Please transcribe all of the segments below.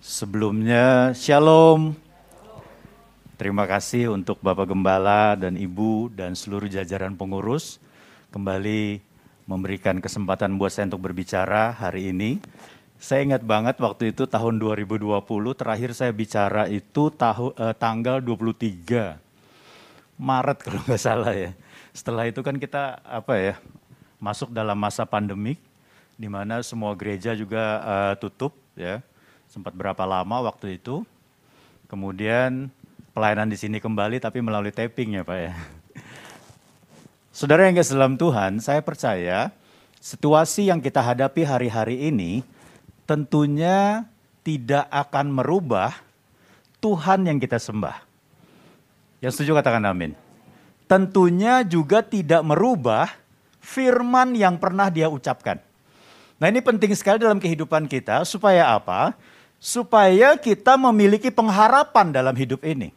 Sebelumnya, Shalom. Terima kasih untuk Bapak Gembala dan Ibu dan seluruh jajaran pengurus kembali memberikan kesempatan buat saya untuk berbicara hari ini. Saya ingat banget waktu itu tahun 2020 terakhir saya bicara itu tahu, eh, tanggal 23 Maret kalau nggak salah ya. Setelah itu kan kita apa ya masuk dalam masa pandemik di mana semua gereja juga uh, tutup ya. Sempat berapa lama waktu itu. Kemudian pelayanan di sini kembali tapi melalui taping ya Pak ya. Saudara yang dalam Tuhan, saya percaya situasi yang kita hadapi hari-hari ini tentunya tidak akan merubah Tuhan yang kita sembah. Yang setuju katakan amin. Tentunya juga tidak merubah firman yang pernah dia ucapkan. Nah ini penting sekali dalam kehidupan kita supaya apa? Supaya kita memiliki pengharapan dalam hidup ini.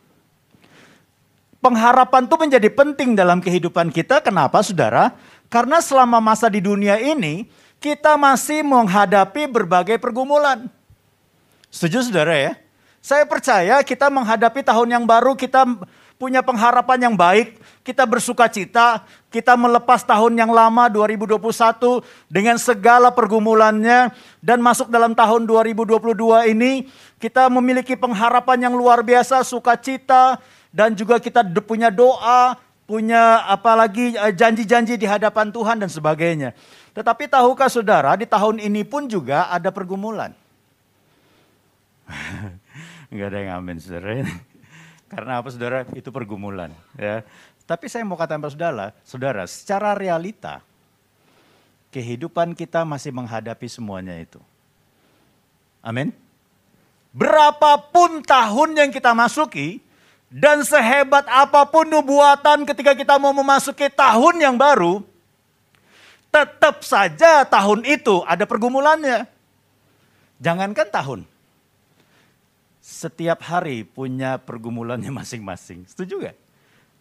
Pengharapan itu menjadi penting dalam kehidupan kita. Kenapa saudara? Karena selama masa di dunia ini kita masih menghadapi berbagai pergumulan. Setuju saudara ya? Saya percaya kita menghadapi tahun yang baru kita punya pengharapan yang baik, kita bersuka cita, kita melepas tahun yang lama 2021 dengan segala pergumulannya dan masuk dalam tahun 2022 ini kita memiliki pengharapan yang luar biasa, sukacita dan juga kita punya doa, punya apalagi eh, janji-janji di hadapan Tuhan dan sebagainya. Tetapi tahukah saudara di tahun ini pun juga ada pergumulan. Enggak ada yang amin saudara. Karena apa saudara? Itu pergumulan. Ya. Tapi saya mau katakan saudara, saudara, secara realita, kehidupan kita masih menghadapi semuanya itu. Amin. Berapapun tahun yang kita masuki, dan sehebat apa pun nubuatan ketika kita mau memasuki tahun yang baru, tetap saja tahun itu ada pergumulannya. Jangankan tahun, setiap hari punya pergumulannya masing-masing. Setuju gak?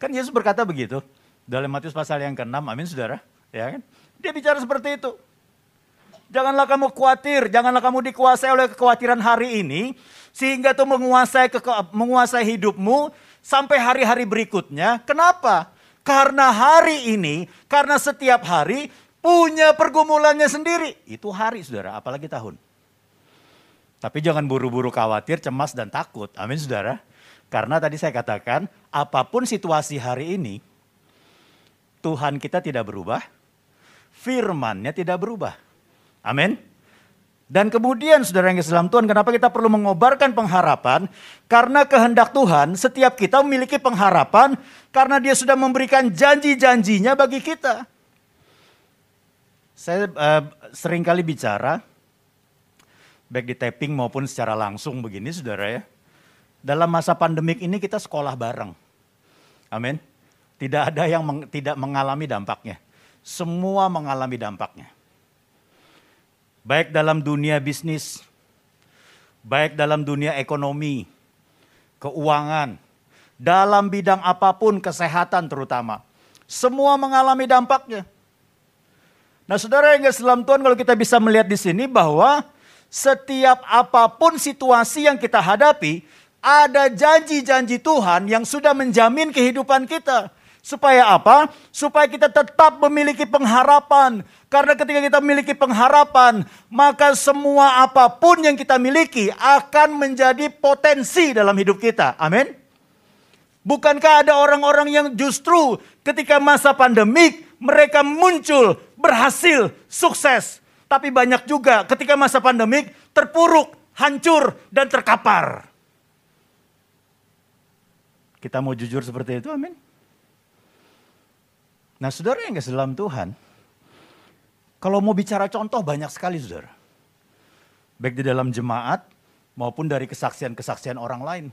Kan Yesus berkata begitu. Dalam Matius pasal yang ke-6, amin saudara. Ya kan? Dia bicara seperti itu. Janganlah kamu khawatir, janganlah kamu dikuasai oleh kekhawatiran hari ini. Sehingga itu menguasai, menguasai hidupmu sampai hari-hari berikutnya. Kenapa? Karena hari ini, karena setiap hari punya pergumulannya sendiri. Itu hari saudara, apalagi tahun. Tapi jangan buru-buru khawatir, cemas, dan takut. Amin saudara. Karena tadi saya katakan, apa pun situasi hari ini, Tuhan kita tidak berubah, firmannya tidak berubah. Amin. Dan kemudian saudara yang Islam Tuhan, kenapa kita perlu mengobarkan pengharapan? Karena kehendak Tuhan, setiap kita memiliki pengharapan karena dia sudah memberikan janji-janjinya bagi kita. Saya uh, sering kali bicara, baik di taping maupun secara langsung begini saudara ya. Dalam masa pandemik ini kita sekolah bareng. Amin. Tidak ada yang meng, tidak mengalami dampaknya. Semua mengalami dampaknya. Baik dalam dunia bisnis, baik dalam dunia ekonomi, keuangan, dalam bidang apa pun kesehatan terutama. Semua mengalami dampaknya. Nah saudara yang dalam Tuhan kalau kita bisa melihat di sini bahwa setiap apa pun situasi yang kita hadapi, ada janji-janji Tuhan yang sudah menjamin kehidupan kita. Supaya apa? Supaya kita tetap memiliki pengharapan. Karena ketika kita memiliki pengharapan, maka semua apa pun yang kita miliki akan menjadi potensi dalam hidup kita. Amin. Bukankah ada orang-orang yang justru ketika masa pandemik mereka muncul, berhasil, sukses. Tapi banyak juga ketika masa pandemik terpuruk, hancur, dan terkapar. Kita mau jujur seperti itu, amin. Nah saudara yang kasih dalam Tuhan, kalau mau bicara contoh banyak sekali saudara. Baik di dalam jemaat maupun dari kesaksian-kesaksian orang lain.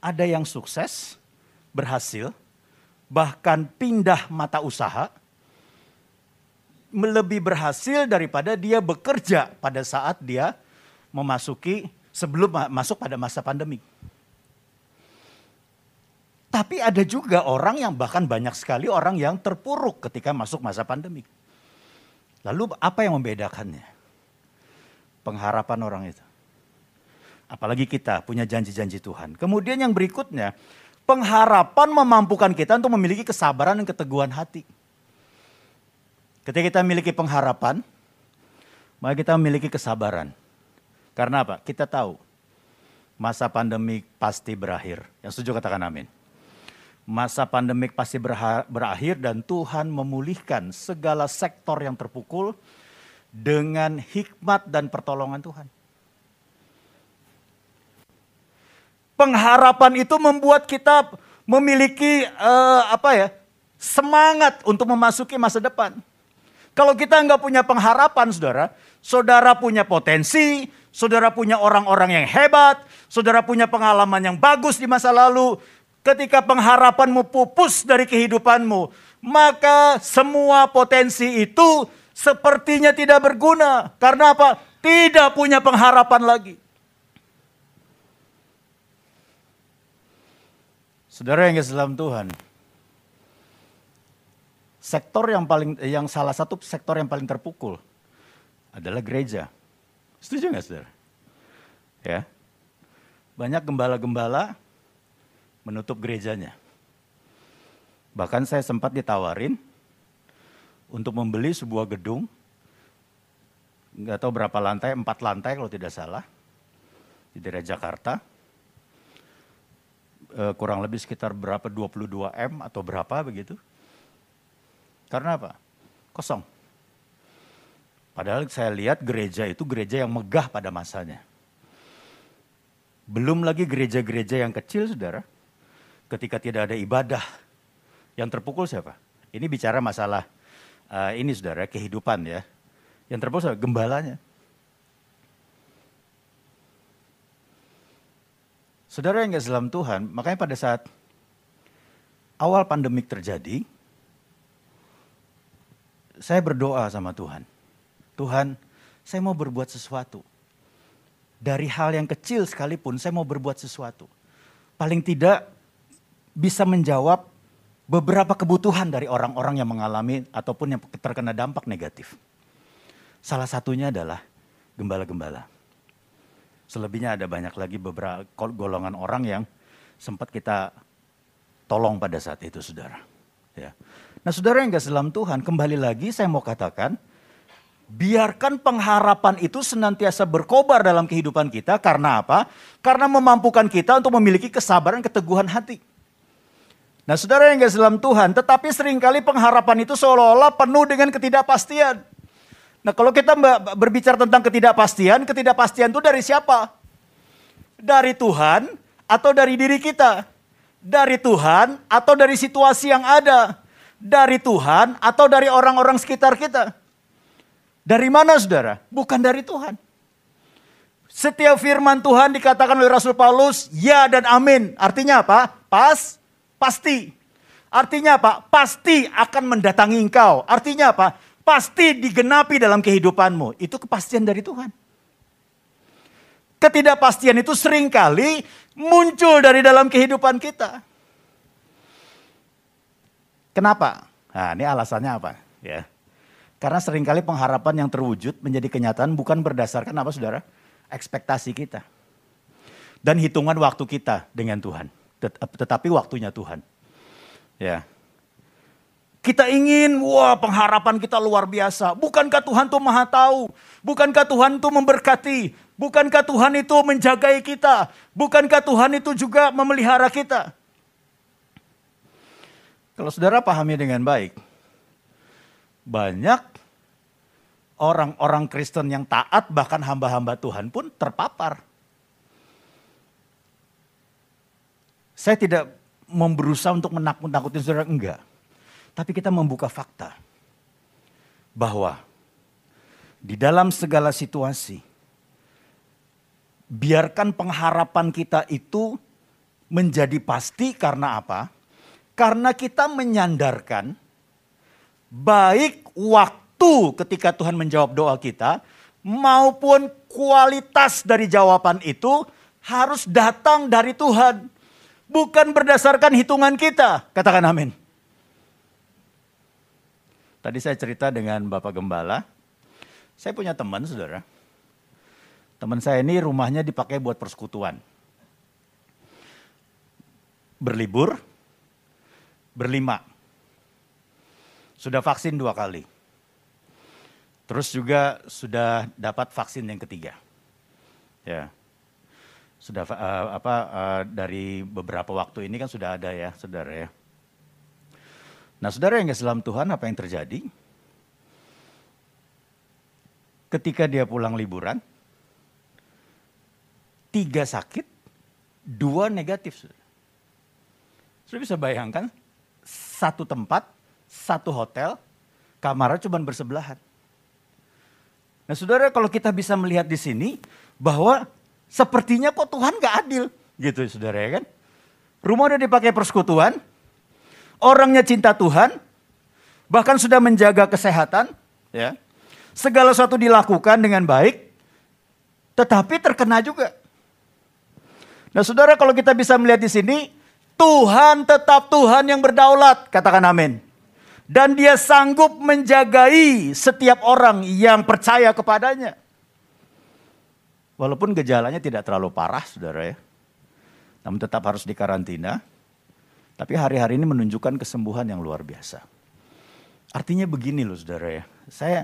Ada yang sukses, berhasil, bahkan pindah mata usaha, lebih berhasil daripada dia bekerja pada saat dia memasuki sebelum masuk pada masa pandemi. Tapi ada juga orang yang bahkan banyak sekali orang yang terpuruk ketika masuk masa pandemi. Lalu apa yang membedakannya? Pengharapan orang itu. Apalagi kita punya janji-janji Tuhan. Kemudian yang berikutnya, pengharapan memampukan kita untuk memiliki kesabaran dan keteguhan hati. Ketika kita memiliki pengharapan, maka kita memiliki kesabaran. Karena apa? Kita tahu masa pandemik pasti berakhir. Yang setuju katakan amin. Masa pandemik pasti berakhir dan Tuhan memulihkan segala sektor yang terpukul dengan hikmat dan pertolongan Tuhan. Pengharapan itu membuat kita memiliki uh, apa ya semangat untuk memasuki masa depan. Kalau kita nggak punya pengharapan, saudara, saudara punya potensi, saudara punya orang-orang yang hebat, saudara punya pengalaman yang bagus di masa lalu. Ketika pengharapanmu pupus dari kehidupanmu, maka semua potensi itu sepertinya tidak berguna. Karena apa? Tidak punya pengharapan lagi. Saudara yang dalam Tuhan, sektor yang paling yang salah satu sektor yang paling terpukul adalah gereja. Setuju nggak saudara? Ya, banyak gembala-gembala menutup gerejanya. Bahkan saya sempat ditawarin untuk membeli sebuah gedung, nggak tahu berapa lantai, empat lantai kalau tidak salah, di daerah Jakarta uh, kurang lebih sekitar berapa 22 M atau berapa begitu. Karena apa? Kosong. Padahal saya lihat gereja itu gereja yang megah pada masanya. Belum lagi gereja-gereja yang kecil, saudara. Ketika tidak ada ibadah, yang terpukul siapa? Ini bicara masalah uh, ini, saudara, kehidupan ya. Yang terpukul siapa? Gembalanya. Saudara yang gak dalam Tuhan, makanya pada saat awal pandemik terjadi, saya berdoa sama Tuhan. Tuhan, saya mau berbuat sesuatu. Dari hal yang kecil sekalipun, saya mau berbuat sesuatu. Paling tidak bisa menjawab beberapa kebutuhan dari orang-orang yang mengalami ataupun yang terkena dampak negatif. Salah satunya adalah gembala-gembala. Selebihnya ada banyak lagi beberapa golongan orang yang sempat kita tolong pada saat itu, saudara. Ya. Nah, saudara yang gak dalam Tuhan, kembali lagi saya mau katakan, biarkan pengharapan itu senantiasa berkobar dalam kehidupan kita. Karena apa? Karena memampukan kita untuk memiliki kesabaran, keteguhan hati. Nah, saudara yang gak dalam Tuhan, tetapi sering kali pengharapan itu seolah-olah penuh dengan ketidakpastian. Nah kalau kita berbicara tentang ketidakpastian, ketidakpastian itu dari siapa? Dari Tuhan atau dari diri kita? Dari Tuhan atau dari situasi yang ada? Dari Tuhan atau dari orang-orang sekitar kita? Dari mana saudara? Bukan dari Tuhan. Setiap firman Tuhan dikatakan oleh Rasul Paulus, ya dan amin. Artinya apa? Pas, pasti. Artinya apa? Pasti akan mendatangi engkau. Artinya apa? pasti digenapi dalam kehidupanmu. Itu kepastian dari Tuhan. Ketidakpastian itu sering kali muncul dari dalam kehidupan kita. Kenapa? Nah, ini alasannya apa? Ya. Karena sering kali pengharapan yang terwujud menjadi kenyataan bukan berdasarkan apa saudara? Ekspektasi kita. Dan hitungan waktu kita dengan Tuhan. Tetapi waktunya Tuhan. Ya, kita ingin, wah pengharapan kita luar biasa. Bukankah Tuhan itu maha tahu? Bukankah Tuhan itu memberkati? Bukankah Tuhan itu menjagai kita? Bukankah Tuhan itu juga memelihara kita? Kalau saudara pahami dengan baik, banyak orang-orang Kristen yang taat, bahkan hamba-hamba Tuhan pun terpapar. Saya tidak memberusaha untuk menakut-nakutin saudara, enggak. Tapi kita membuka fakta bahwa di dalam segala situasi, biarkan pengharapan kita itu menjadi pasti karena apa? Karena kita menyandarkan baik waktu ketika Tuhan menjawab doa kita maupun kualitas dari jawaban itu harus datang dari Tuhan. Bukan berdasarkan hitungan kita. Katakan amin. Tadi saya cerita dengan Bapak Gembala. Saya punya teman, saudara. Teman saya ini rumahnya dipakai buat persekutuan. Berlibur, berlima. Sudah vaksin dua kali. Terus juga sudah dapat vaksin yang ketiga. Ya. Sudah uh, apa uh, dari beberapa waktu ini kan sudah ada ya, Saudara ya. Nah, Saudara yang Islam Tuhan, apa yang terjadi? Ketika dia pulang liburan, tiga sakit, dua negatif. Sudah bisa bayangkan, satu tempat, satu hotel, kamarnya cuma bersebelahan. Nah saudara kalau kita bisa melihat di sini bahwa sepertinya kok Tuhan gak adil. Gitu saudara ya kan. Rumah udah dipakai persekutuan, orangnya cinta Tuhan, bahkan sudah menjaga kesehatan, ya. Segala sesuatu dilakukan dengan baik, tetapi terkena juga. Nah saudara kalau kita bisa melihat di sini, Tuhan tetap Tuhan yang berdaulat, katakan amin. Dan dia sanggup menjagai setiap orang yang percaya kepadanya. Walaupun gejalanya tidak terlalu parah, saudara ya. Namun tetap harus dikarantina. Tapi hari-hari ini menunjukkan kesembuhan yang luar biasa. Artinya begini loh saudara ya. Saya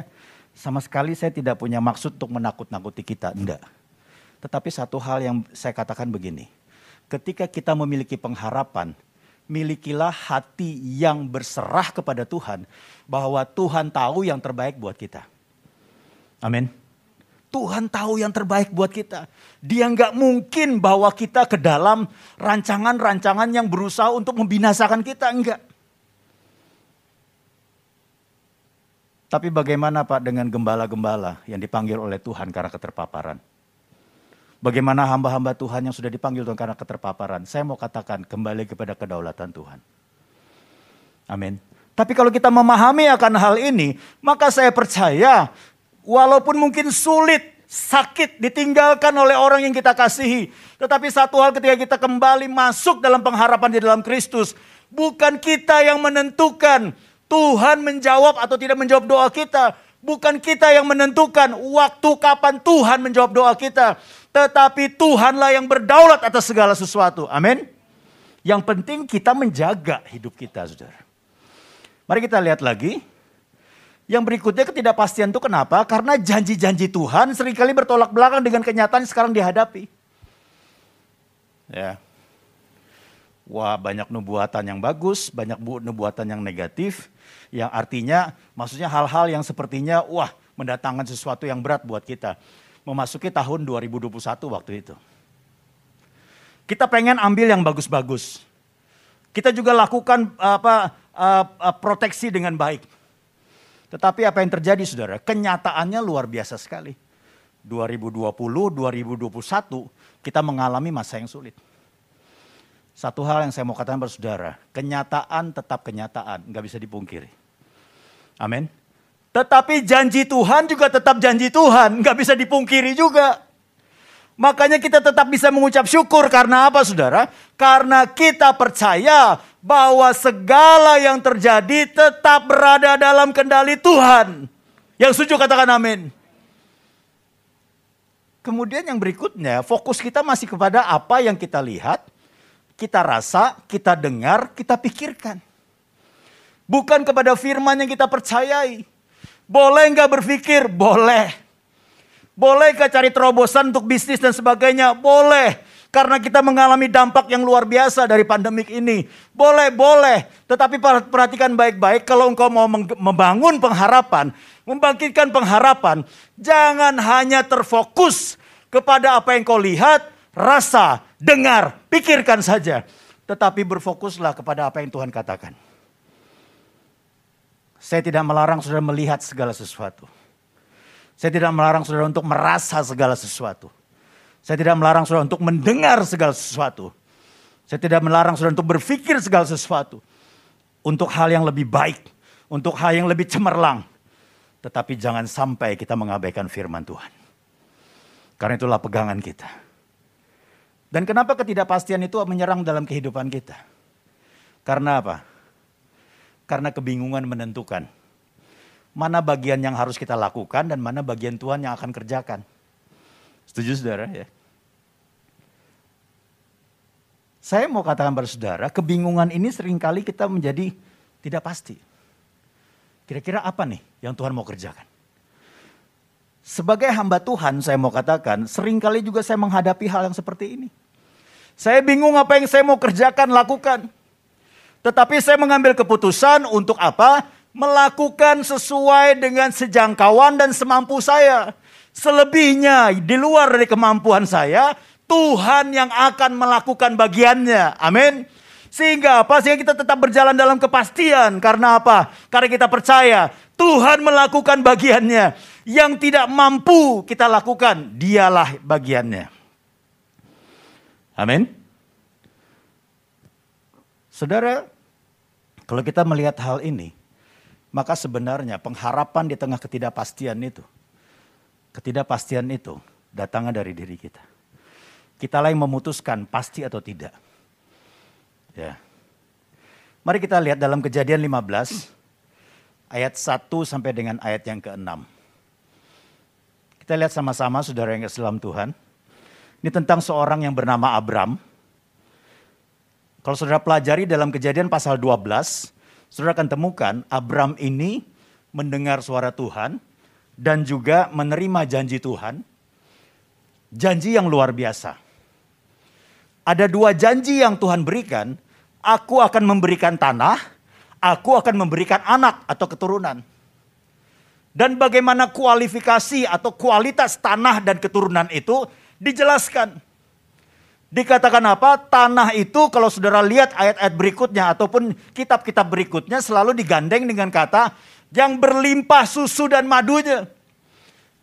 sama sekali saya tidak punya maksud untuk menakut-nakuti kita. Enggak. Tetapi satu hal yang saya katakan begini. Ketika kita memiliki pengharapan, milikilah hati yang berserah kepada Tuhan, bahwa Tuhan tahu yang terbaik buat kita. Amin. Tuhan tahu yang terbaik buat kita. Dia nggak mungkin bawa kita ke dalam rancangan-rancangan yang berusaha untuk membinasakan kita, enggak. Tapi bagaimana Pak dengan gembala-gembala yang dipanggil oleh Tuhan karena keterpaparan? Bagaimana hamba-hamba Tuhan yang sudah dipanggil Tuhan karena keterpaparan. Saya mau katakan kembali kepada kedaulatan Tuhan. Amin. Tapi kalau kita memahami akan hal ini, maka saya percaya walaupun mungkin sulit, sakit, ditinggalkan oleh orang yang kita kasihi. Tetapi satu hal ketika kita kembali masuk dalam pengharapan di dalam Kristus, bukan kita yang menentukan Tuhan menjawab atau tidak menjawab doa kita. Bukan kita yang menentukan waktu kapan Tuhan menjawab doa kita. Tetapi Tuhanlah yang berdaulat atas segala sesuatu. Amin. Yang penting kita menjaga hidup kita, saudara. Mari kita lihat lagi. Yang berikutnya ketidakpastian itu kenapa? Karena janji-janji Tuhan sering kali bertolak belakang dengan kenyataan sekarang dihadapi. Ya. Wah banyak nubuatan yang bagus, banyak nubuatan yang negatif. Yang artinya maksudnya hal-hal yang sepertinya wah mendatangkan sesuatu yang berat buat kita memasuki tahun 2021 waktu itu. Kita pengen ambil yang bagus-bagus. Kita juga lakukan apa uh, uh, proteksi dengan baik. Tetapi apa yang terjadi saudara? Kenyataannya luar biasa sekali. 2020, 2021 kita mengalami masa yang sulit. Satu hal yang saya mau katakan kepada saudara, kenyataan tetap kenyataan, nggak bisa dipungkiri. Amin. Tetapi janji Tuhan juga tetap janji Tuhan, nggak bisa dipungkiri juga. Makanya kita tetap bisa mengucap syukur karena apa saudara? Karena kita percaya bahwa segala yang terjadi tetap berada dalam kendali Tuhan. Yang setuju katakan amin. Kemudian yang berikutnya, fokus kita masih kepada apa yang kita lihat, kita rasa, kita dengar, kita pikirkan. Bukan kepada firman yang kita percayai. Boleh nggak berpikir? Boleh. Boleh nggak cari terobosan untuk bisnis dan sebagainya? Boleh. Karena kita mengalami dampak yang luar biasa dari pandemik ini. Boleh, boleh. Tetapi perhatikan baik-baik kalau engkau mau membangun pengharapan, membangkitkan pengharapan, jangan hanya terfokus kepada apa yang kau lihat, rasa, dengar, pikirkan saja. Tetapi berfokuslah kepada apa yang Tuhan katakan. Saya tidak melarang saudara melihat segala sesuatu. Saya tidak melarang saudara untuk merasa segala sesuatu. Saya tidak melarang saudara untuk mendengar segala sesuatu. Saya tidak melarang saudara untuk berpikir segala sesuatu. Untuk hal yang lebih baik. Untuk hal yang lebih cemerlang. Tetapi jangan sampai kita mengabaikan firman Tuhan. Karena itulah pegangan kita. Dan kenapa ketidakpastian itu menyerang dalam kehidupan kita? Karena apa? Karena kebingungan menentukan mana bagian yang harus kita lakukan dan mana bagian Tuhan yang akan kerjakan. Setuju saudara ya? Saya mau katakan pada saudara, kebingungan ini sering kali kita menjadi tidak pasti. Kira-kira apa nih yang Tuhan mau kerjakan? Sebagai hamba Tuhan saya mau katakan, sering kali juga saya menghadapi hal yang seperti ini. Saya bingung apa yang saya mau kerjakan, lakukan. Tetapi saya mengambil keputusan untuk apa? Melakukan sesuai dengan sejangkauan dan semampu saya. Selebihnya di luar dari kemampuan saya, Tuhan yang akan melakukan bagiannya. Amin. Sehingga apa? Sehingga kita tetap berjalan dalam kepastian. Karena apa? Karena kita percaya Tuhan melakukan bagiannya. Yang tidak mampu kita lakukan, dialah bagiannya. Amin. Saudara, kalau kita melihat hal ini, maka sebenarnya pengharapan di tengah ketidakpastian itu, ketidakpastian itu datangnya dari diri kita. Kitalah yang memutuskan pasti atau tidak. Ya. Mari kita lihat dalam kejadian 15 ayat 1 sampai dengan ayat yang ke-6. Kita lihat sama-sama saudara yang Islam Tuhan. Ini tentang seorang yang bernama Abram. Kalau saudara pelajari dalam kejadian pasal 12, saudara akan temukan Abram ini mendengar suara Tuhan dan juga menerima janji Tuhan. Janji yang luar biasa ada dua janji yang Tuhan berikan. Aku akan memberikan tanah, aku akan memberikan anak atau keturunan. Dan bagaimana kualifikasi atau kualitas tanah dan keturunan itu dijelaskan. Dikatakan apa? Tanah itu kalau saudara lihat ayat-ayat berikutnya ataupun kitab-kitab berikutnya selalu digandeng dengan kata yang berlimpah susu dan madunya.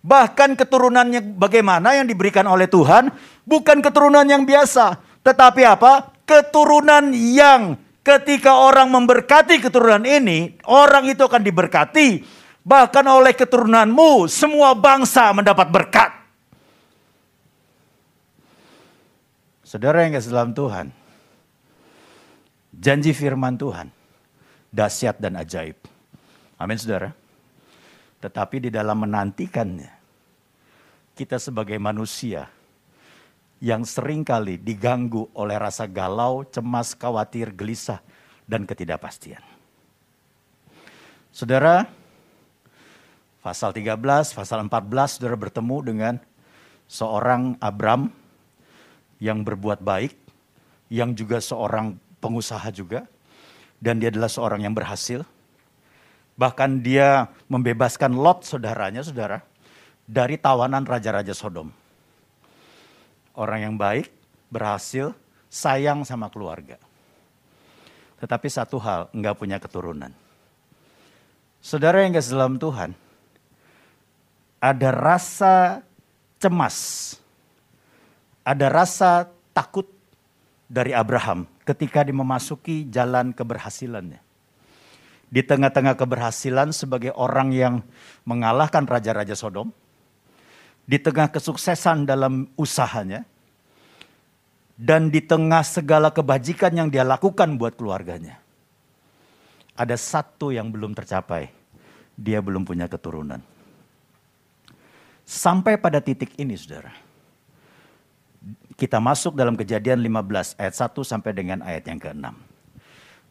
Bahkan keturunannya bagaimana yang diberikan oleh Tuhan bukan keturunan yang biasa. Tetapi apa? Keturunan yang ketika orang memberkati keturunan ini, orang itu akan diberkati. Bahkan oleh keturunanmu, semua bangsa mendapat berkat. Saudara yang kasih dalam Tuhan, janji firman Tuhan, dahsyat dan ajaib. Amin saudara. Tetapi di dalam menantikannya, kita sebagai manusia yang sering kali diganggu oleh rasa galau, cemas, khawatir, gelisah, dan ketidakpastian. Saudara, pasal 13, pasal 14, saudara bertemu dengan seorang Abram yang berbuat baik, yang juga seorang pengusaha juga, dan dia adalah seorang yang berhasil. Bahkan dia membebaskan Lot saudaranya, saudara, dari tawanan raja-raja Sodom orang yang baik, berhasil, sayang sama keluarga. Tetapi satu hal, enggak punya keturunan. Saudara yang kasih dalam Tuhan, ada rasa cemas, ada rasa takut dari Abraham ketika dia memasuki jalan keberhasilannya. Di tengah-tengah keberhasilan sebagai orang yang mengalahkan raja-raja Sodom, di tengah kesuksesan dalam usahanya, dan di tengah segala kebajikan yang dia lakukan buat keluarganya. Ada satu yang belum tercapai, dia belum punya keturunan. Sampai pada titik ini saudara, kita masuk dalam kejadian 15 ayat 1 sampai dengan ayat yang ke-6.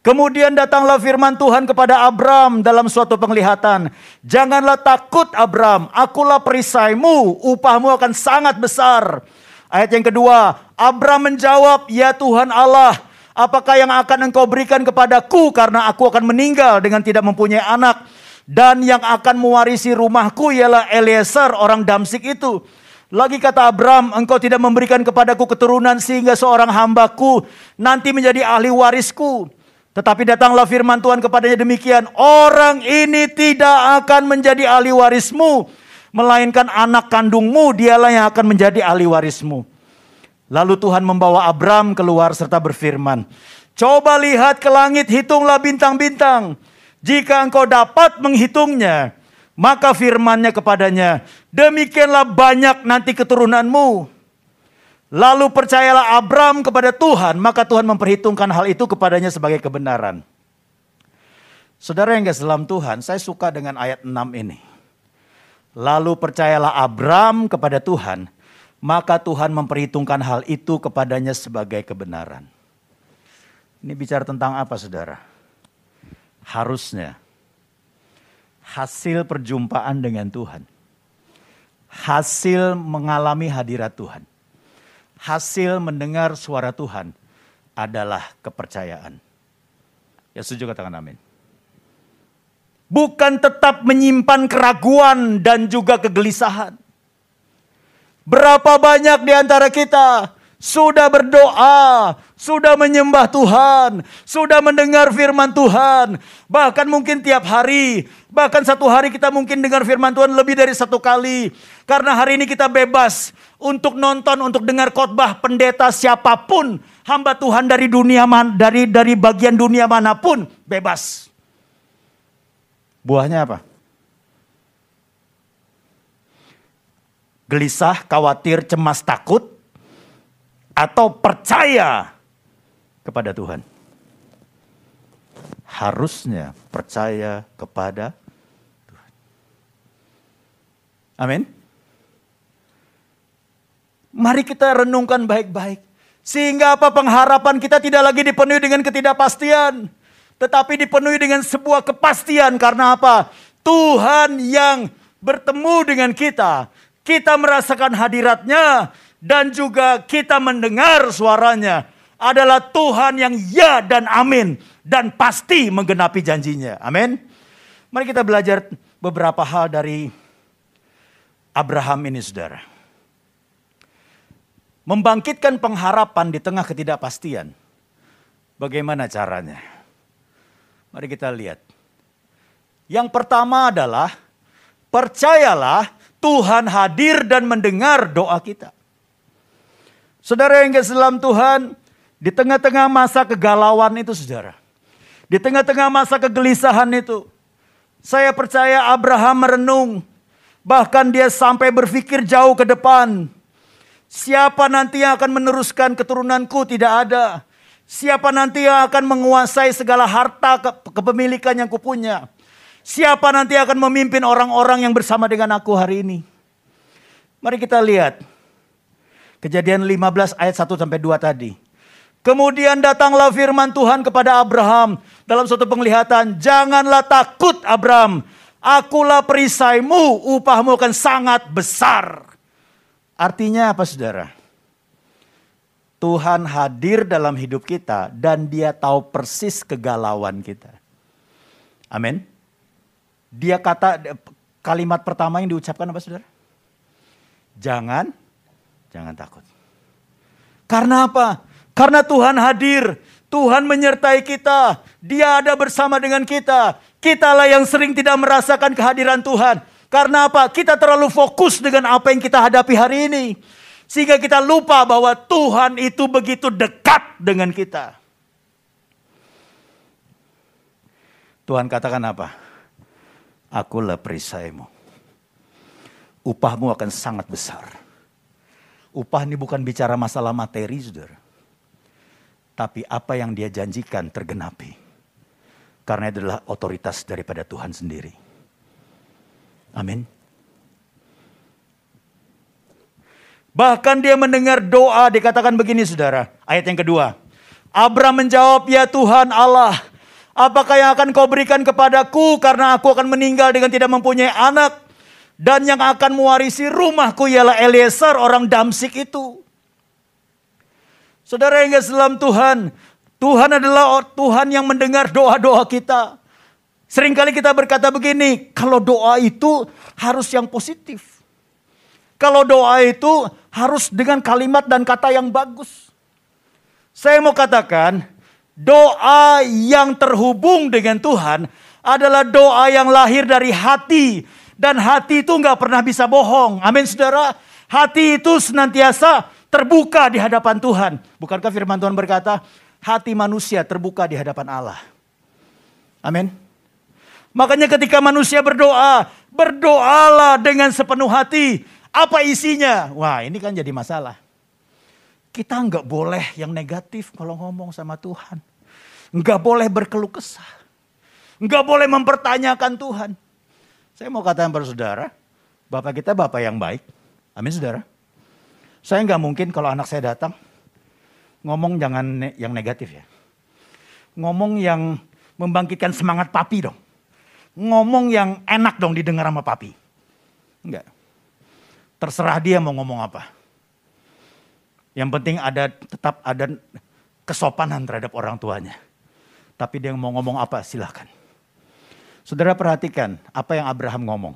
Kemudian datanglah firman Tuhan kepada Abram dalam suatu penglihatan. Janganlah takut Abram, akulah perisaimu, upahmu akan sangat besar. Ayat yang kedua, Abram menjawab, ya Tuhan Allah, apakah yang akan engkau berikan kepadaku karena aku akan meninggal dengan tidak mempunyai anak. Dan yang akan mewarisi rumahku ialah Eliezer orang Damsik itu. Lagi kata Abram, engkau tidak memberikan kepadaku keturunan sehingga seorang hambaku nanti menjadi ahli warisku. Tetapi datanglah firman Tuhan kepadanya demikian, orang ini tidak akan menjadi ahli warismu, melainkan anak kandungmu dialah yang akan menjadi ahli warismu. Lalu Tuhan membawa Abram keluar serta berfirman, Coba lihat ke langit, hitunglah bintang-bintang. Jika engkau dapat menghitungnya, maka firmannya kepadanya, demikianlah banyak nanti keturunanmu. Lalu percayalah Abram kepada Tuhan, maka Tuhan memperhitungkan hal itu kepadanya sebagai kebenaran. Saudara yang guys dalam Tuhan, saya suka dengan ayat 6 ini. Lalu percayalah Abram kepada Tuhan, maka Tuhan memperhitungkan hal itu kepadanya sebagai kebenaran. Ini bicara tentang apa saudara? Harusnya hasil perjumpaan dengan Tuhan. Hasil mengalami hadirat Tuhan. Hasil mendengar suara Tuhan adalah kepercayaan. Ya setuju katakan amin. Bukan tetap menyimpan keraguan dan juga kegelisahan Berapa banyak di antara kita sudah berdoa, sudah menyembah Tuhan, sudah mendengar firman Tuhan, bahkan mungkin tiap hari, bahkan satu hari kita mungkin dengar firman Tuhan lebih dari satu kali, karena hari ini kita bebas untuk nonton, untuk dengar khotbah pendeta siapa pun, hamba Tuhan dari dunia man, dari dari bagian dunia mana pun bebas. Buahnya apa? gelisah, khawatir, cemas, takut, atau percaya kepada Tuhan? Harusnya percaya kepada Tuhan. Amin. Mari kita renungkan baik-baik. Sehingga apa pengharapan kita tidak lagi dipenuhi dengan ketidakpastian. Tetapi dipenuhi dengan sebuah kepastian. Karena apa? Tuhan yang bertemu dengan kita kita merasakan hadiratnya dan juga kita mendengar suaranya adalah Tuhan yang ya dan amin dan pasti menggenapi janjinya. Amin. Mari kita belajar beberapa hal dari Abraham ini saudara. Membangkitkan pengharapan di tengah ketidakpastian. Bagaimana caranya? Mari kita lihat. Yang pertama adalah percayalah Tuhan hadir dan mendengar doa kita. Saudara yang kasih dalam Tuhan, di tengah-tengah masa kegalauan itu saudara. Di tengah-tengah masa kegelisahan itu. Saya percaya Abraham merenung. Bahkan dia sampai berpikir jauh ke depan. Siapa nanti yang akan meneruskan keturunanku tidak ada. Siapa nanti yang akan menguasai segala harta kepemilikan yang kupunya. Siapa nanti akan memimpin orang-orang yang bersama dengan aku hari ini? Mari kita lihat. Kejadian 15 ayat 1 sampai 2 tadi. Kemudian datanglah firman Tuhan kepada Abraham dalam suatu penglihatan, "Janganlah takut, Abraham. Akulah perisaimu, upahmu akan sangat besar." Artinya apa, Saudara? Tuhan hadir dalam hidup kita dan Dia tahu persis kegalauan kita. Amin. Dia kata kalimat pertama yang diucapkan apa saudara? Jangan, jangan takut. Karena apa? Karena Tuhan hadir. Tuhan menyertai kita. Dia ada bersama dengan kita. Kitalah yang sering tidak merasakan kehadiran Tuhan. Karena apa? Kita terlalu fokus dengan apa yang kita hadapi hari ini. Sehingga kita lupa bahwa Tuhan itu begitu dekat dengan kita. Tuhan katakan apa? akulah perisaimu. Upahmu akan sangat besar. Upah ini bukan bicara masalah materi, saudara. Tapi apa yang dia janjikan tergenapi. Karena itu adalah otoritas daripada Tuhan sendiri. Amin. Bahkan dia mendengar doa dikatakan begini saudara. Ayat yang kedua. Abraham menjawab, ya Tuhan Allah Apakah yang akan kau berikan kepadaku karena aku akan meninggal dengan tidak mempunyai anak? Dan yang akan mewarisi rumahku ialah Eliezer orang Damsik itu. Saudara yang dalam Tuhan, Tuhan adalah Tuhan yang mendengar doa-doa kita. Seringkali kita berkata begini, kalau doa itu harus yang positif. Kalau doa itu harus dengan kalimat dan kata yang bagus. Saya mau katakan, Doa yang terhubung dengan Tuhan adalah doa yang lahir dari hati. Dan hati itu nggak pernah bisa bohong. Amin saudara. Hati itu senantiasa terbuka di hadapan Tuhan. Bukankah firman Tuhan berkata, hati manusia terbuka di hadapan Allah. Amin. Makanya ketika manusia berdoa, berdoalah dengan sepenuh hati. Apa isinya? Wah ini kan jadi masalah. Kita nggak boleh yang negatif kalau ngomong sama Tuhan. Nggak boleh berkeluh kesah. Nggak boleh mempertanyakan Tuhan. Saya mau katakan pada saudara, Bapak kita Bapak yang baik. Amin saudara. Saya nggak mungkin kalau anak saya datang ngomong jangan ne yang negatif ya. Ngomong yang membangkitkan semangat papi dong. Ngomong yang enak dong didengar sama papi. Enggak. Terserah dia mau ngomong apa. Yang penting ada tetap ada kesopanan terhadap orang tuanya. Tapi dia mau ngomong apa silahkan. Saudara perhatikan apa yang Abraham ngomong.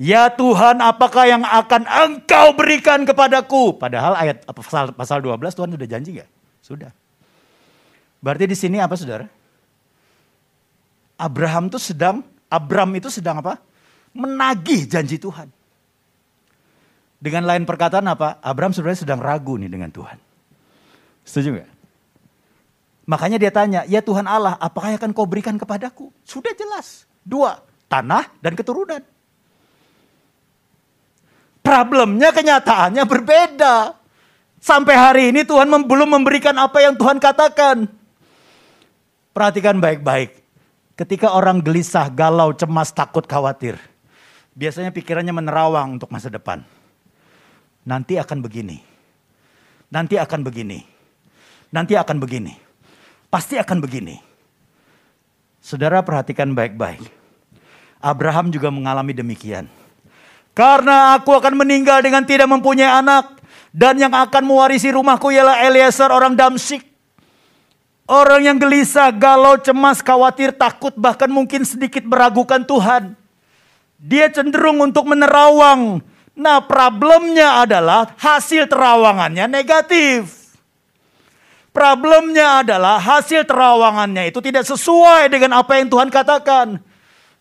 Ya Tuhan, apakah yang akan engkau berikan kepadaku? Padahal ayat pasal, pasal 12 Tuhan sudah janji gak? Sudah. Berarti di sini apa saudara? Abraham itu sedang, Abram itu sedang apa? Menagih janji Tuhan. Dengan lain perkataan apa? Abraham sebenarnya sedang ragu nih dengan Tuhan. Setuju gak? Makanya dia tanya, ya Tuhan Allah, apakah yang akan kau berikan kepadaku? Sudah jelas. Dua, tanah dan keturunan. Problemnya kenyataannya berbeda. Sampai hari ini Tuhan belum memberikan apa yang Tuhan katakan. Perhatikan baik-baik. Ketika orang gelisah, galau, cemas, takut, khawatir. Biasanya pikirannya menerawang untuk masa depan. Nanti akan begini. Nanti akan begini. Nanti akan begini. Pasti akan begini. Saudara perhatikan baik-baik. Abraham juga mengalami demikian. Karena aku akan meninggal dengan tidak mempunyai anak. Dan yang akan mewarisi rumahku ialah Eliezer orang Damsik. Orang yang gelisah, galau, cemas, khawatir, takut, bahkan mungkin sedikit meragukan Tuhan. Dia cenderung untuk menerawang. Nah problemnya adalah hasil terawangannya negatif. Problemnya adalah hasil terawangannya itu tidak sesuai dengan apa yang Tuhan katakan.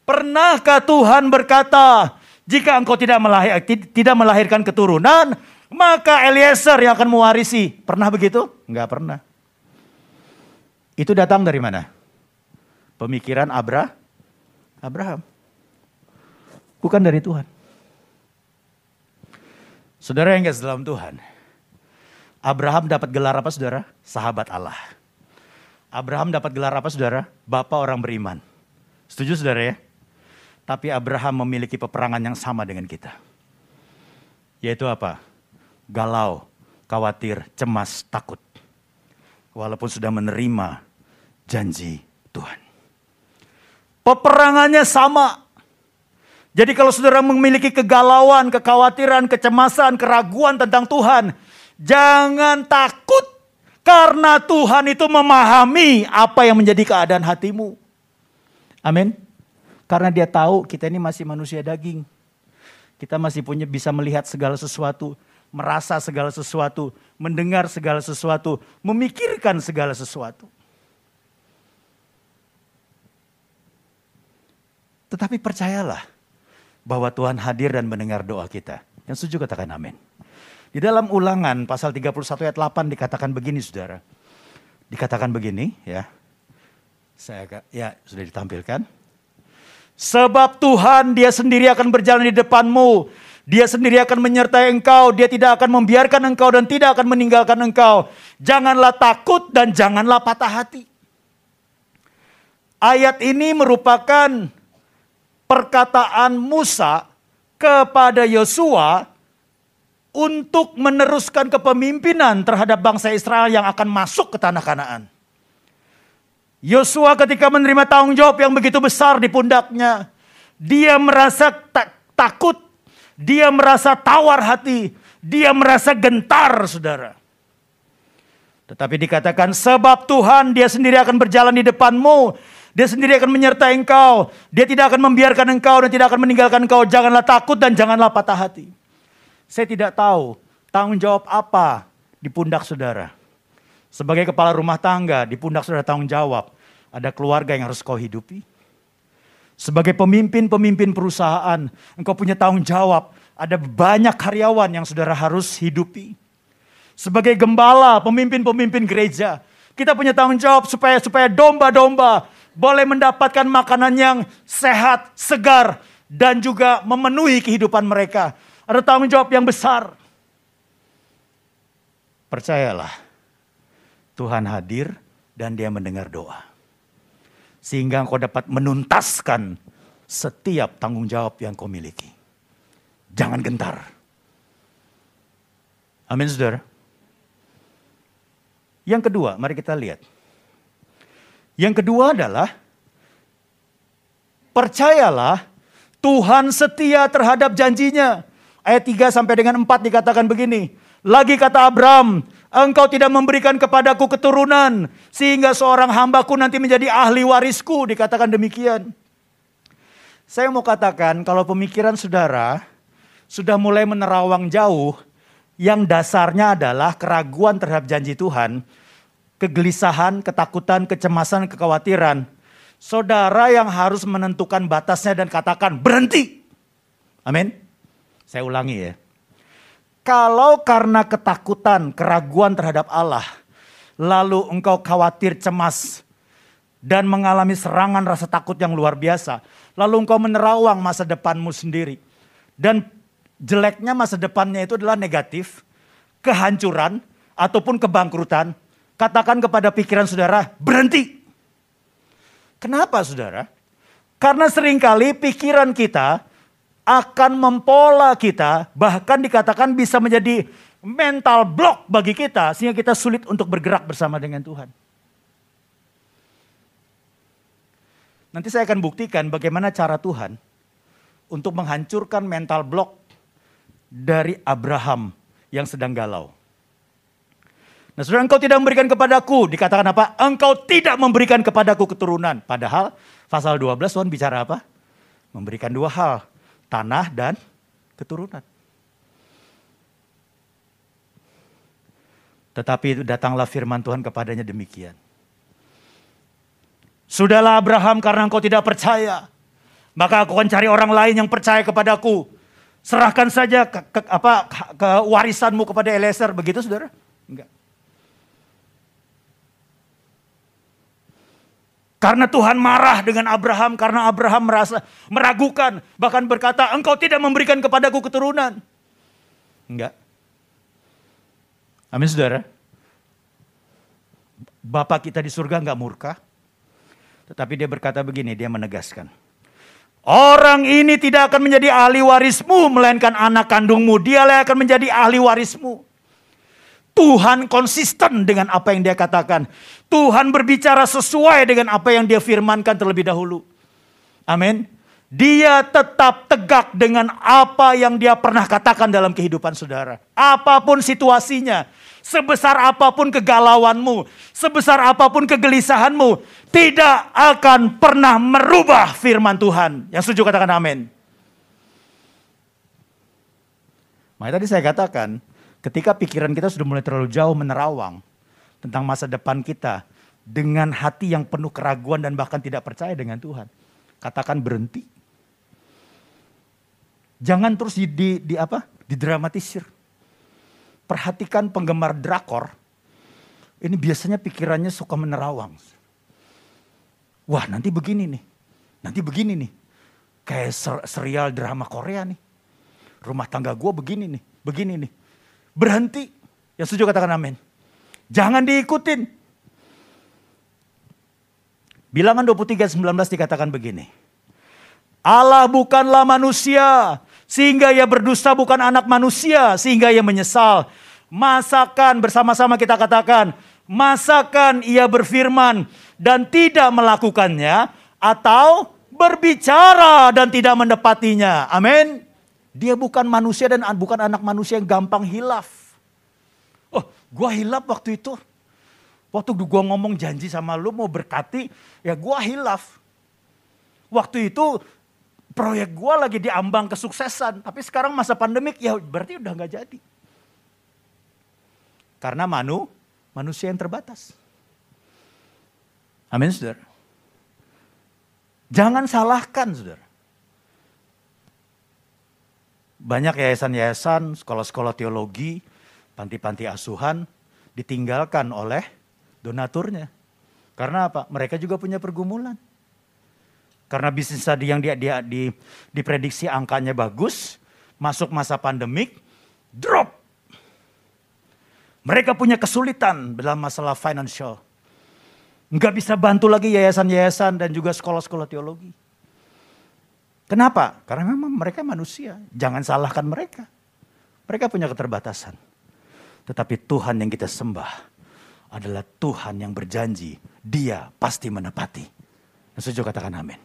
Pernahkah Tuhan berkata, jika engkau tidak, melahir, tidak melahirkan keturunan, maka Eliezer yang akan mewarisi. Pernah begitu? Enggak pernah. Itu datang dari mana? Pemikiran Abra, Abraham. Bukan dari Tuhan. Saudara yang guys dalam Tuhan. Abraham dapat gelar apa saudara? Sahabat Allah. Abraham dapat gelar apa saudara? Bapak orang beriman. Setuju saudara ya? Tapi Abraham memiliki peperangan yang sama dengan kita. Yaitu apa? Galau, khawatir, cemas, takut. Walaupun sudah menerima janji Tuhan. Peperangannya sama. Jadi kalau saudara memiliki kegalauan, kekhawatiran, kecemasan, keraguan tentang Tuhan, jangan takut karena Tuhan itu memahami apa yang menjadi keadaan hatimu. Amin. Karena dia tahu kita ini masih manusia daging. Kita masih punya bisa melihat segala sesuatu, merasa segala sesuatu, mendengar segala sesuatu, memikirkan segala sesuatu. Tetapi percayalah bahwa Tuhan hadir dan mendengar doa kita. Yang setuju katakan amin. Di dalam ulangan pasal 31 ayat 8 dikatakan begini saudara. Dikatakan begini ya. Saya ya sudah ditampilkan. Sebab Tuhan dia sendiri akan berjalan di depanmu. Dia sendiri akan menyertai engkau. Dia tidak akan membiarkan engkau dan tidak akan meninggalkan engkau. Janganlah takut dan janganlah patah hati. Ayat ini merupakan perkataan Musa kepada Yosua untuk meneruskan kepemimpinan terhadap bangsa Israel yang akan masuk ke tanah Kanaan. Yosua ketika menerima tanggung jawab yang begitu besar di pundaknya, dia merasa tak, takut, dia merasa tawar hati, dia merasa gentar, saudara. Tetapi dikatakan sebab Tuhan dia sendiri akan berjalan di depanmu. Dia sendiri akan menyertai engkau. Dia tidak akan membiarkan engkau dan tidak akan meninggalkan engkau. Janganlah takut dan janganlah patah hati. Saya tidak tahu tanggung jawab apa di pundak saudara. Sebagai kepala rumah tangga, di pundak saudara tanggung jawab. Ada keluarga yang harus kau hidupi. Sebagai pemimpin-pemimpin perusahaan, engkau punya tanggung jawab. Ada banyak karyawan yang saudara harus hidupi. Sebagai gembala, pemimpin-pemimpin gereja, kita punya tanggung jawab supaya supaya domba-domba boleh mendapatkan makanan yang sehat, segar, dan juga memenuhi kehidupan mereka. Ada tanggung jawab yang besar. Percayalah, Tuhan hadir dan dia mendengar doa. Sehingga engkau dapat menuntaskan setiap tanggung jawab yang kau miliki. Jangan gentar. Amin saudara. Yang kedua, mari kita lihat. Yang kedua adalah percayalah Tuhan setia terhadap janjinya. Ayat 3 sampai dengan 4 dikatakan begini. Lagi kata Abraham, engkau tidak memberikan kepadaku keturunan. Sehingga seorang hambaku nanti menjadi ahli warisku. Dikatakan demikian. Saya mau katakan kalau pemikiran saudara sudah mulai menerawang jauh. Yang dasarnya adalah keraguan terhadap janji Tuhan kegelisahan, ketakutan, kecemasan, kekhawatiran. Saudara yang harus menentukan batasnya dan katakan berhenti. Amin. Saya ulangi ya. Kalau karena ketakutan, keraguan terhadap Allah, lalu engkau khawatir, cemas, dan mengalami serangan rasa takut yang luar biasa, lalu engkau menerawang masa depanmu sendiri. Dan jeleknya masa depannya itu adalah negatif, kehancuran, ataupun kebangkrutan, Katakan kepada pikiran saudara, berhenti. Kenapa saudara? Karena sering kali pikiran kita akan mempola kita, bahkan dikatakan bisa menjadi mental block bagi kita, sehingga kita sulit untuk bergerak bersama dengan Tuhan. Nanti saya akan buktikan bagaimana cara Tuhan untuk menghancurkan mental block dari Abraham yang sedang galau. Nah saudara engkau tidak memberikan kepadaku, dikatakan apa? Engkau tidak memberikan kepadaku keturunan. Padahal pasal 12 Tuhan bicara apa? Memberikan dua hal, tanah dan keturunan. Tetapi datanglah firman Tuhan kepadanya demikian. Sudahlah Abraham karena engkau tidak percaya. Maka aku akan cari orang lain yang percaya kepadaku. Serahkan saja ke, ke, apa, ke warisanmu kepada Eliezer. Begitu saudara? Enggak. Karena Tuhan marah dengan Abraham karena Abraham merasa meragukan, bahkan berkata, "Engkau tidak memberikan kepadaku keturunan." Enggak. Amin Saudara. Bapak kita di surga enggak murka. Tetapi dia berkata begini, dia menegaskan. Orang ini tidak akan menjadi ahli warismu, melainkan anak kandungmu. Dialah akan menjadi ahli warismu. Tuhan konsisten dengan apa yang dia katakan. Tuhan berbicara sesuai dengan apa yang dia firmankan terlebih dahulu. Amin. Dia tetap tegak dengan apa yang dia pernah katakan dalam kehidupan saudara. Apa pun situasinya, sebesar apa pun kegalauanmu, sebesar apa pun kegelisahanmu, tidak akan pernah merubah firman Tuhan. Yang setuju katakan amin. Makanya tadi saya katakan, Ketika pikiran kita sudah mulai terlalu jauh menerawang tentang masa depan kita dengan hati yang penuh keraguan dan bahkan tidak percaya dengan Tuhan. Katakan berhenti. Jangan terus di, di, di apa? Didramatisir. Perhatikan penggemar drakor. Ini biasanya pikirannya suka menerawang. Wah nanti begini nih. Nanti begini nih. Kayak serial drama Korea nih. Rumah tangga gue begini nih. Begini nih berhenti. Yang setuju katakan amin. Jangan diikutin. Bilangan 23 19 dikatakan begini. Allah bukanlah manusia sehingga ia berdusta bukan anak manusia sehingga ia menyesal. Masakan bersama-sama kita katakan, masakan ia berfirman dan tidak melakukannya atau berbicara dan tidak mendepatinya. Amin. Dia bukan manusia dan bukan anak manusia yang gampang hilaf. Oh, gua hilaf waktu itu. Waktu gua ngomong janji sama lu mau berkati, ya gua hilaf. Waktu itu proyek gua lagi diambang kesuksesan, tapi sekarang masa pandemik ya berarti udah nggak jadi. Karena manu, manusia yang terbatas. Amin, saudara. Jangan salahkan, saudara. Banyak yayasan-yayasan, sekolah-sekolah teologi, panti-panti asuhan ditinggalkan oleh donaturnya. Karena apa? Mereka juga punya pergumulan. Karena bisnis tadi yang dia, dia di, diprediksi angkanya bagus, masuk masa pandemik, drop. Mereka punya kesulitan dalam masalah financial. Nggak bisa bantu lagi yayasan-yayasan dan juga sekolah-sekolah teologi. Kenapa? Karena memang mereka manusia. Jangan salahkan mereka. Mereka punya keterbatasan. Tetapi Tuhan yang kita sembah adalah Tuhan yang berjanji, dia pasti menepati. Setuju katakan amin.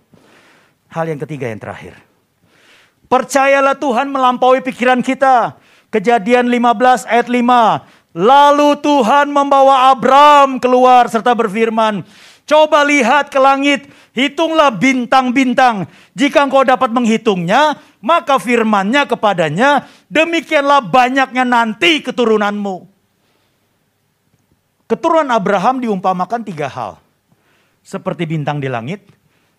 Hal yang ketiga yang terakhir. Percayalah Tuhan melampaui pikiran kita. Kejadian 15 ayat 5. Lalu Tuhan membawa Abram keluar serta berfirman, Coba lihat ke langit, hitunglah bintang-bintang. Jika engkau dapat menghitungnya, maka firmannya kepadanya, demikianlah banyaknya nanti keturunanmu. Keturunan Abraham diumpamakan tiga hal. Seperti bintang di langit,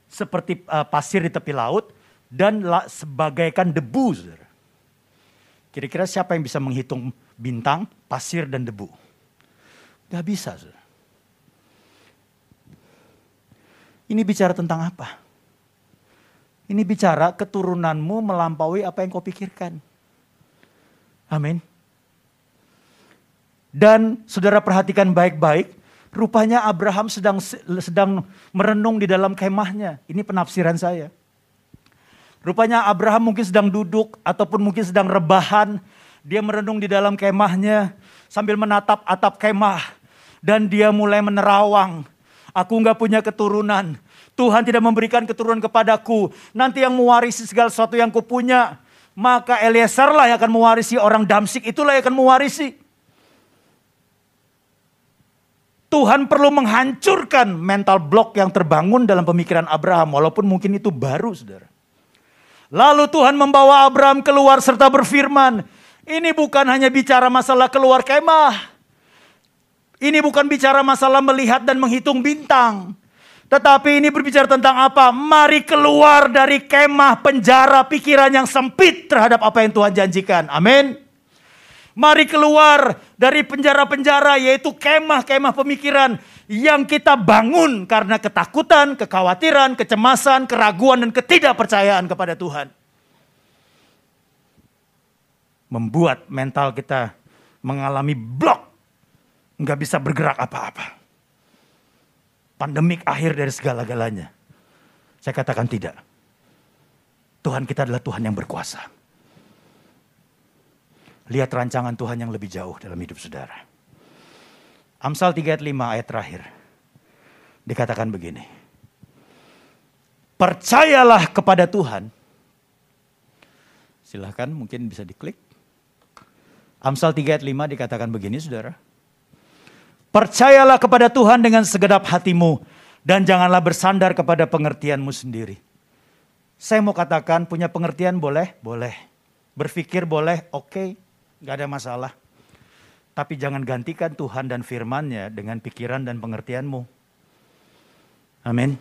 seperti uh, pasir di tepi laut, dan la, sebagaikan debu. Kira-kira siapa yang bisa menghitung bintang, pasir, dan debu? Gak bisa. Saudara. Ini bicara tentang apa? Ini bicara keturunanmu melampaui apa yang kau pikirkan. Amin. Dan saudara perhatikan baik-baik, rupanya Abraham sedang sedang merenung di dalam kemahnya. Ini penafsiran saya. Rupanya Abraham mungkin sedang duduk ataupun mungkin sedang rebahan. Dia merenung di dalam kemahnya sambil menatap atap kemah. Dan dia mulai menerawang Aku nggak punya keturunan. Tuhan tidak memberikan keturunan kepadaku. Nanti yang mewarisi segala sesuatu yang kupunya. Maka Eliezer lah yang akan mewarisi orang Damsik. Itulah yang akan mewarisi. Tuhan perlu menghancurkan mental block yang terbangun dalam pemikiran Abraham. Walaupun mungkin itu baru saudara. Lalu Tuhan membawa Abraham keluar serta berfirman. Ini bukan hanya bicara masalah keluar kemah. Ini bukan bicara masalah melihat dan menghitung bintang. Tetapi ini berbicara tentang apa? Mari keluar dari kemah penjara pikiran yang sempit terhadap apa yang Tuhan janjikan. Amin. Mari keluar dari penjara-penjara yaitu kemah-kemah pemikiran yang kita bangun karena ketakutan, kekhawatiran, kecemasan, keraguan dan ketidakpercayaan kepada Tuhan. Membuat mental kita mengalami blok nggak bisa bergerak apa-apa. Pandemik akhir dari segala-galanya. Saya katakan tidak. Tuhan kita adalah Tuhan yang berkuasa. Lihat rancangan Tuhan yang lebih jauh dalam hidup saudara. Amsal 3 ayat 5 ayat terakhir. Dikatakan begini. Percayalah kepada Tuhan. Silahkan mungkin bisa diklik. Amsal 3 ayat 5 dikatakan begini saudara. Percayalah kepada Tuhan dengan segenap hatimu dan janganlah bersandar kepada pengertianmu sendiri. Saya mau katakan punya pengertian boleh? Boleh. Berpikir boleh? Oke. Okay. Gak ada masalah. Tapi jangan gantikan Tuhan dan firmannya dengan pikiran dan pengertianmu. Amin.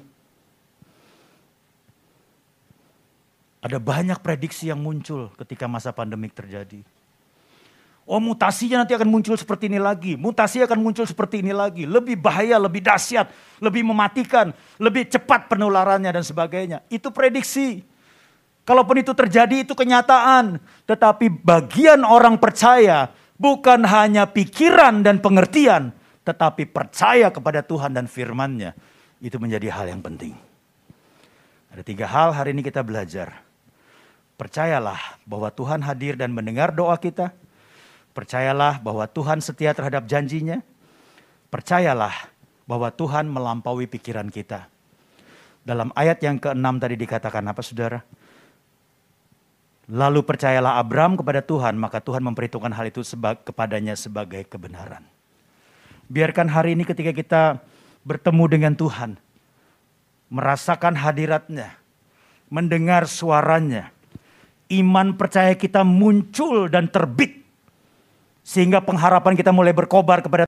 Ada banyak prediksi yang muncul ketika masa pandemik terjadi. Oh mutasinya nanti akan muncul seperti ini lagi. Mutasi akan muncul seperti ini lagi. Lebih bahaya, lebih dahsyat, lebih mematikan, lebih cepat penularannya dan sebagainya. Itu prediksi. Kalaupun itu terjadi itu kenyataan. Tetapi bagian orang percaya bukan hanya pikiran dan pengertian. Tetapi percaya kepada Tuhan dan firmannya. Itu menjadi hal yang penting. Ada tiga hal hari ini kita belajar. Percayalah bahwa Tuhan hadir dan mendengar doa kita Percayalah bahwa Tuhan setia terhadap janjinya. Percayalah bahwa Tuhan melampaui pikiran kita. Dalam ayat yang ke-6 tadi dikatakan apa saudara? Lalu percayalah Abram kepada Tuhan, maka Tuhan memperhitungkan hal itu seba kepadanya sebagai kebenaran. Biarkan hari ini ketika kita bertemu dengan Tuhan, merasakan hadiratnya, mendengar suaranya, iman percaya kita muncul dan terbit sehingga pengharapan kita mulai berkobar kepada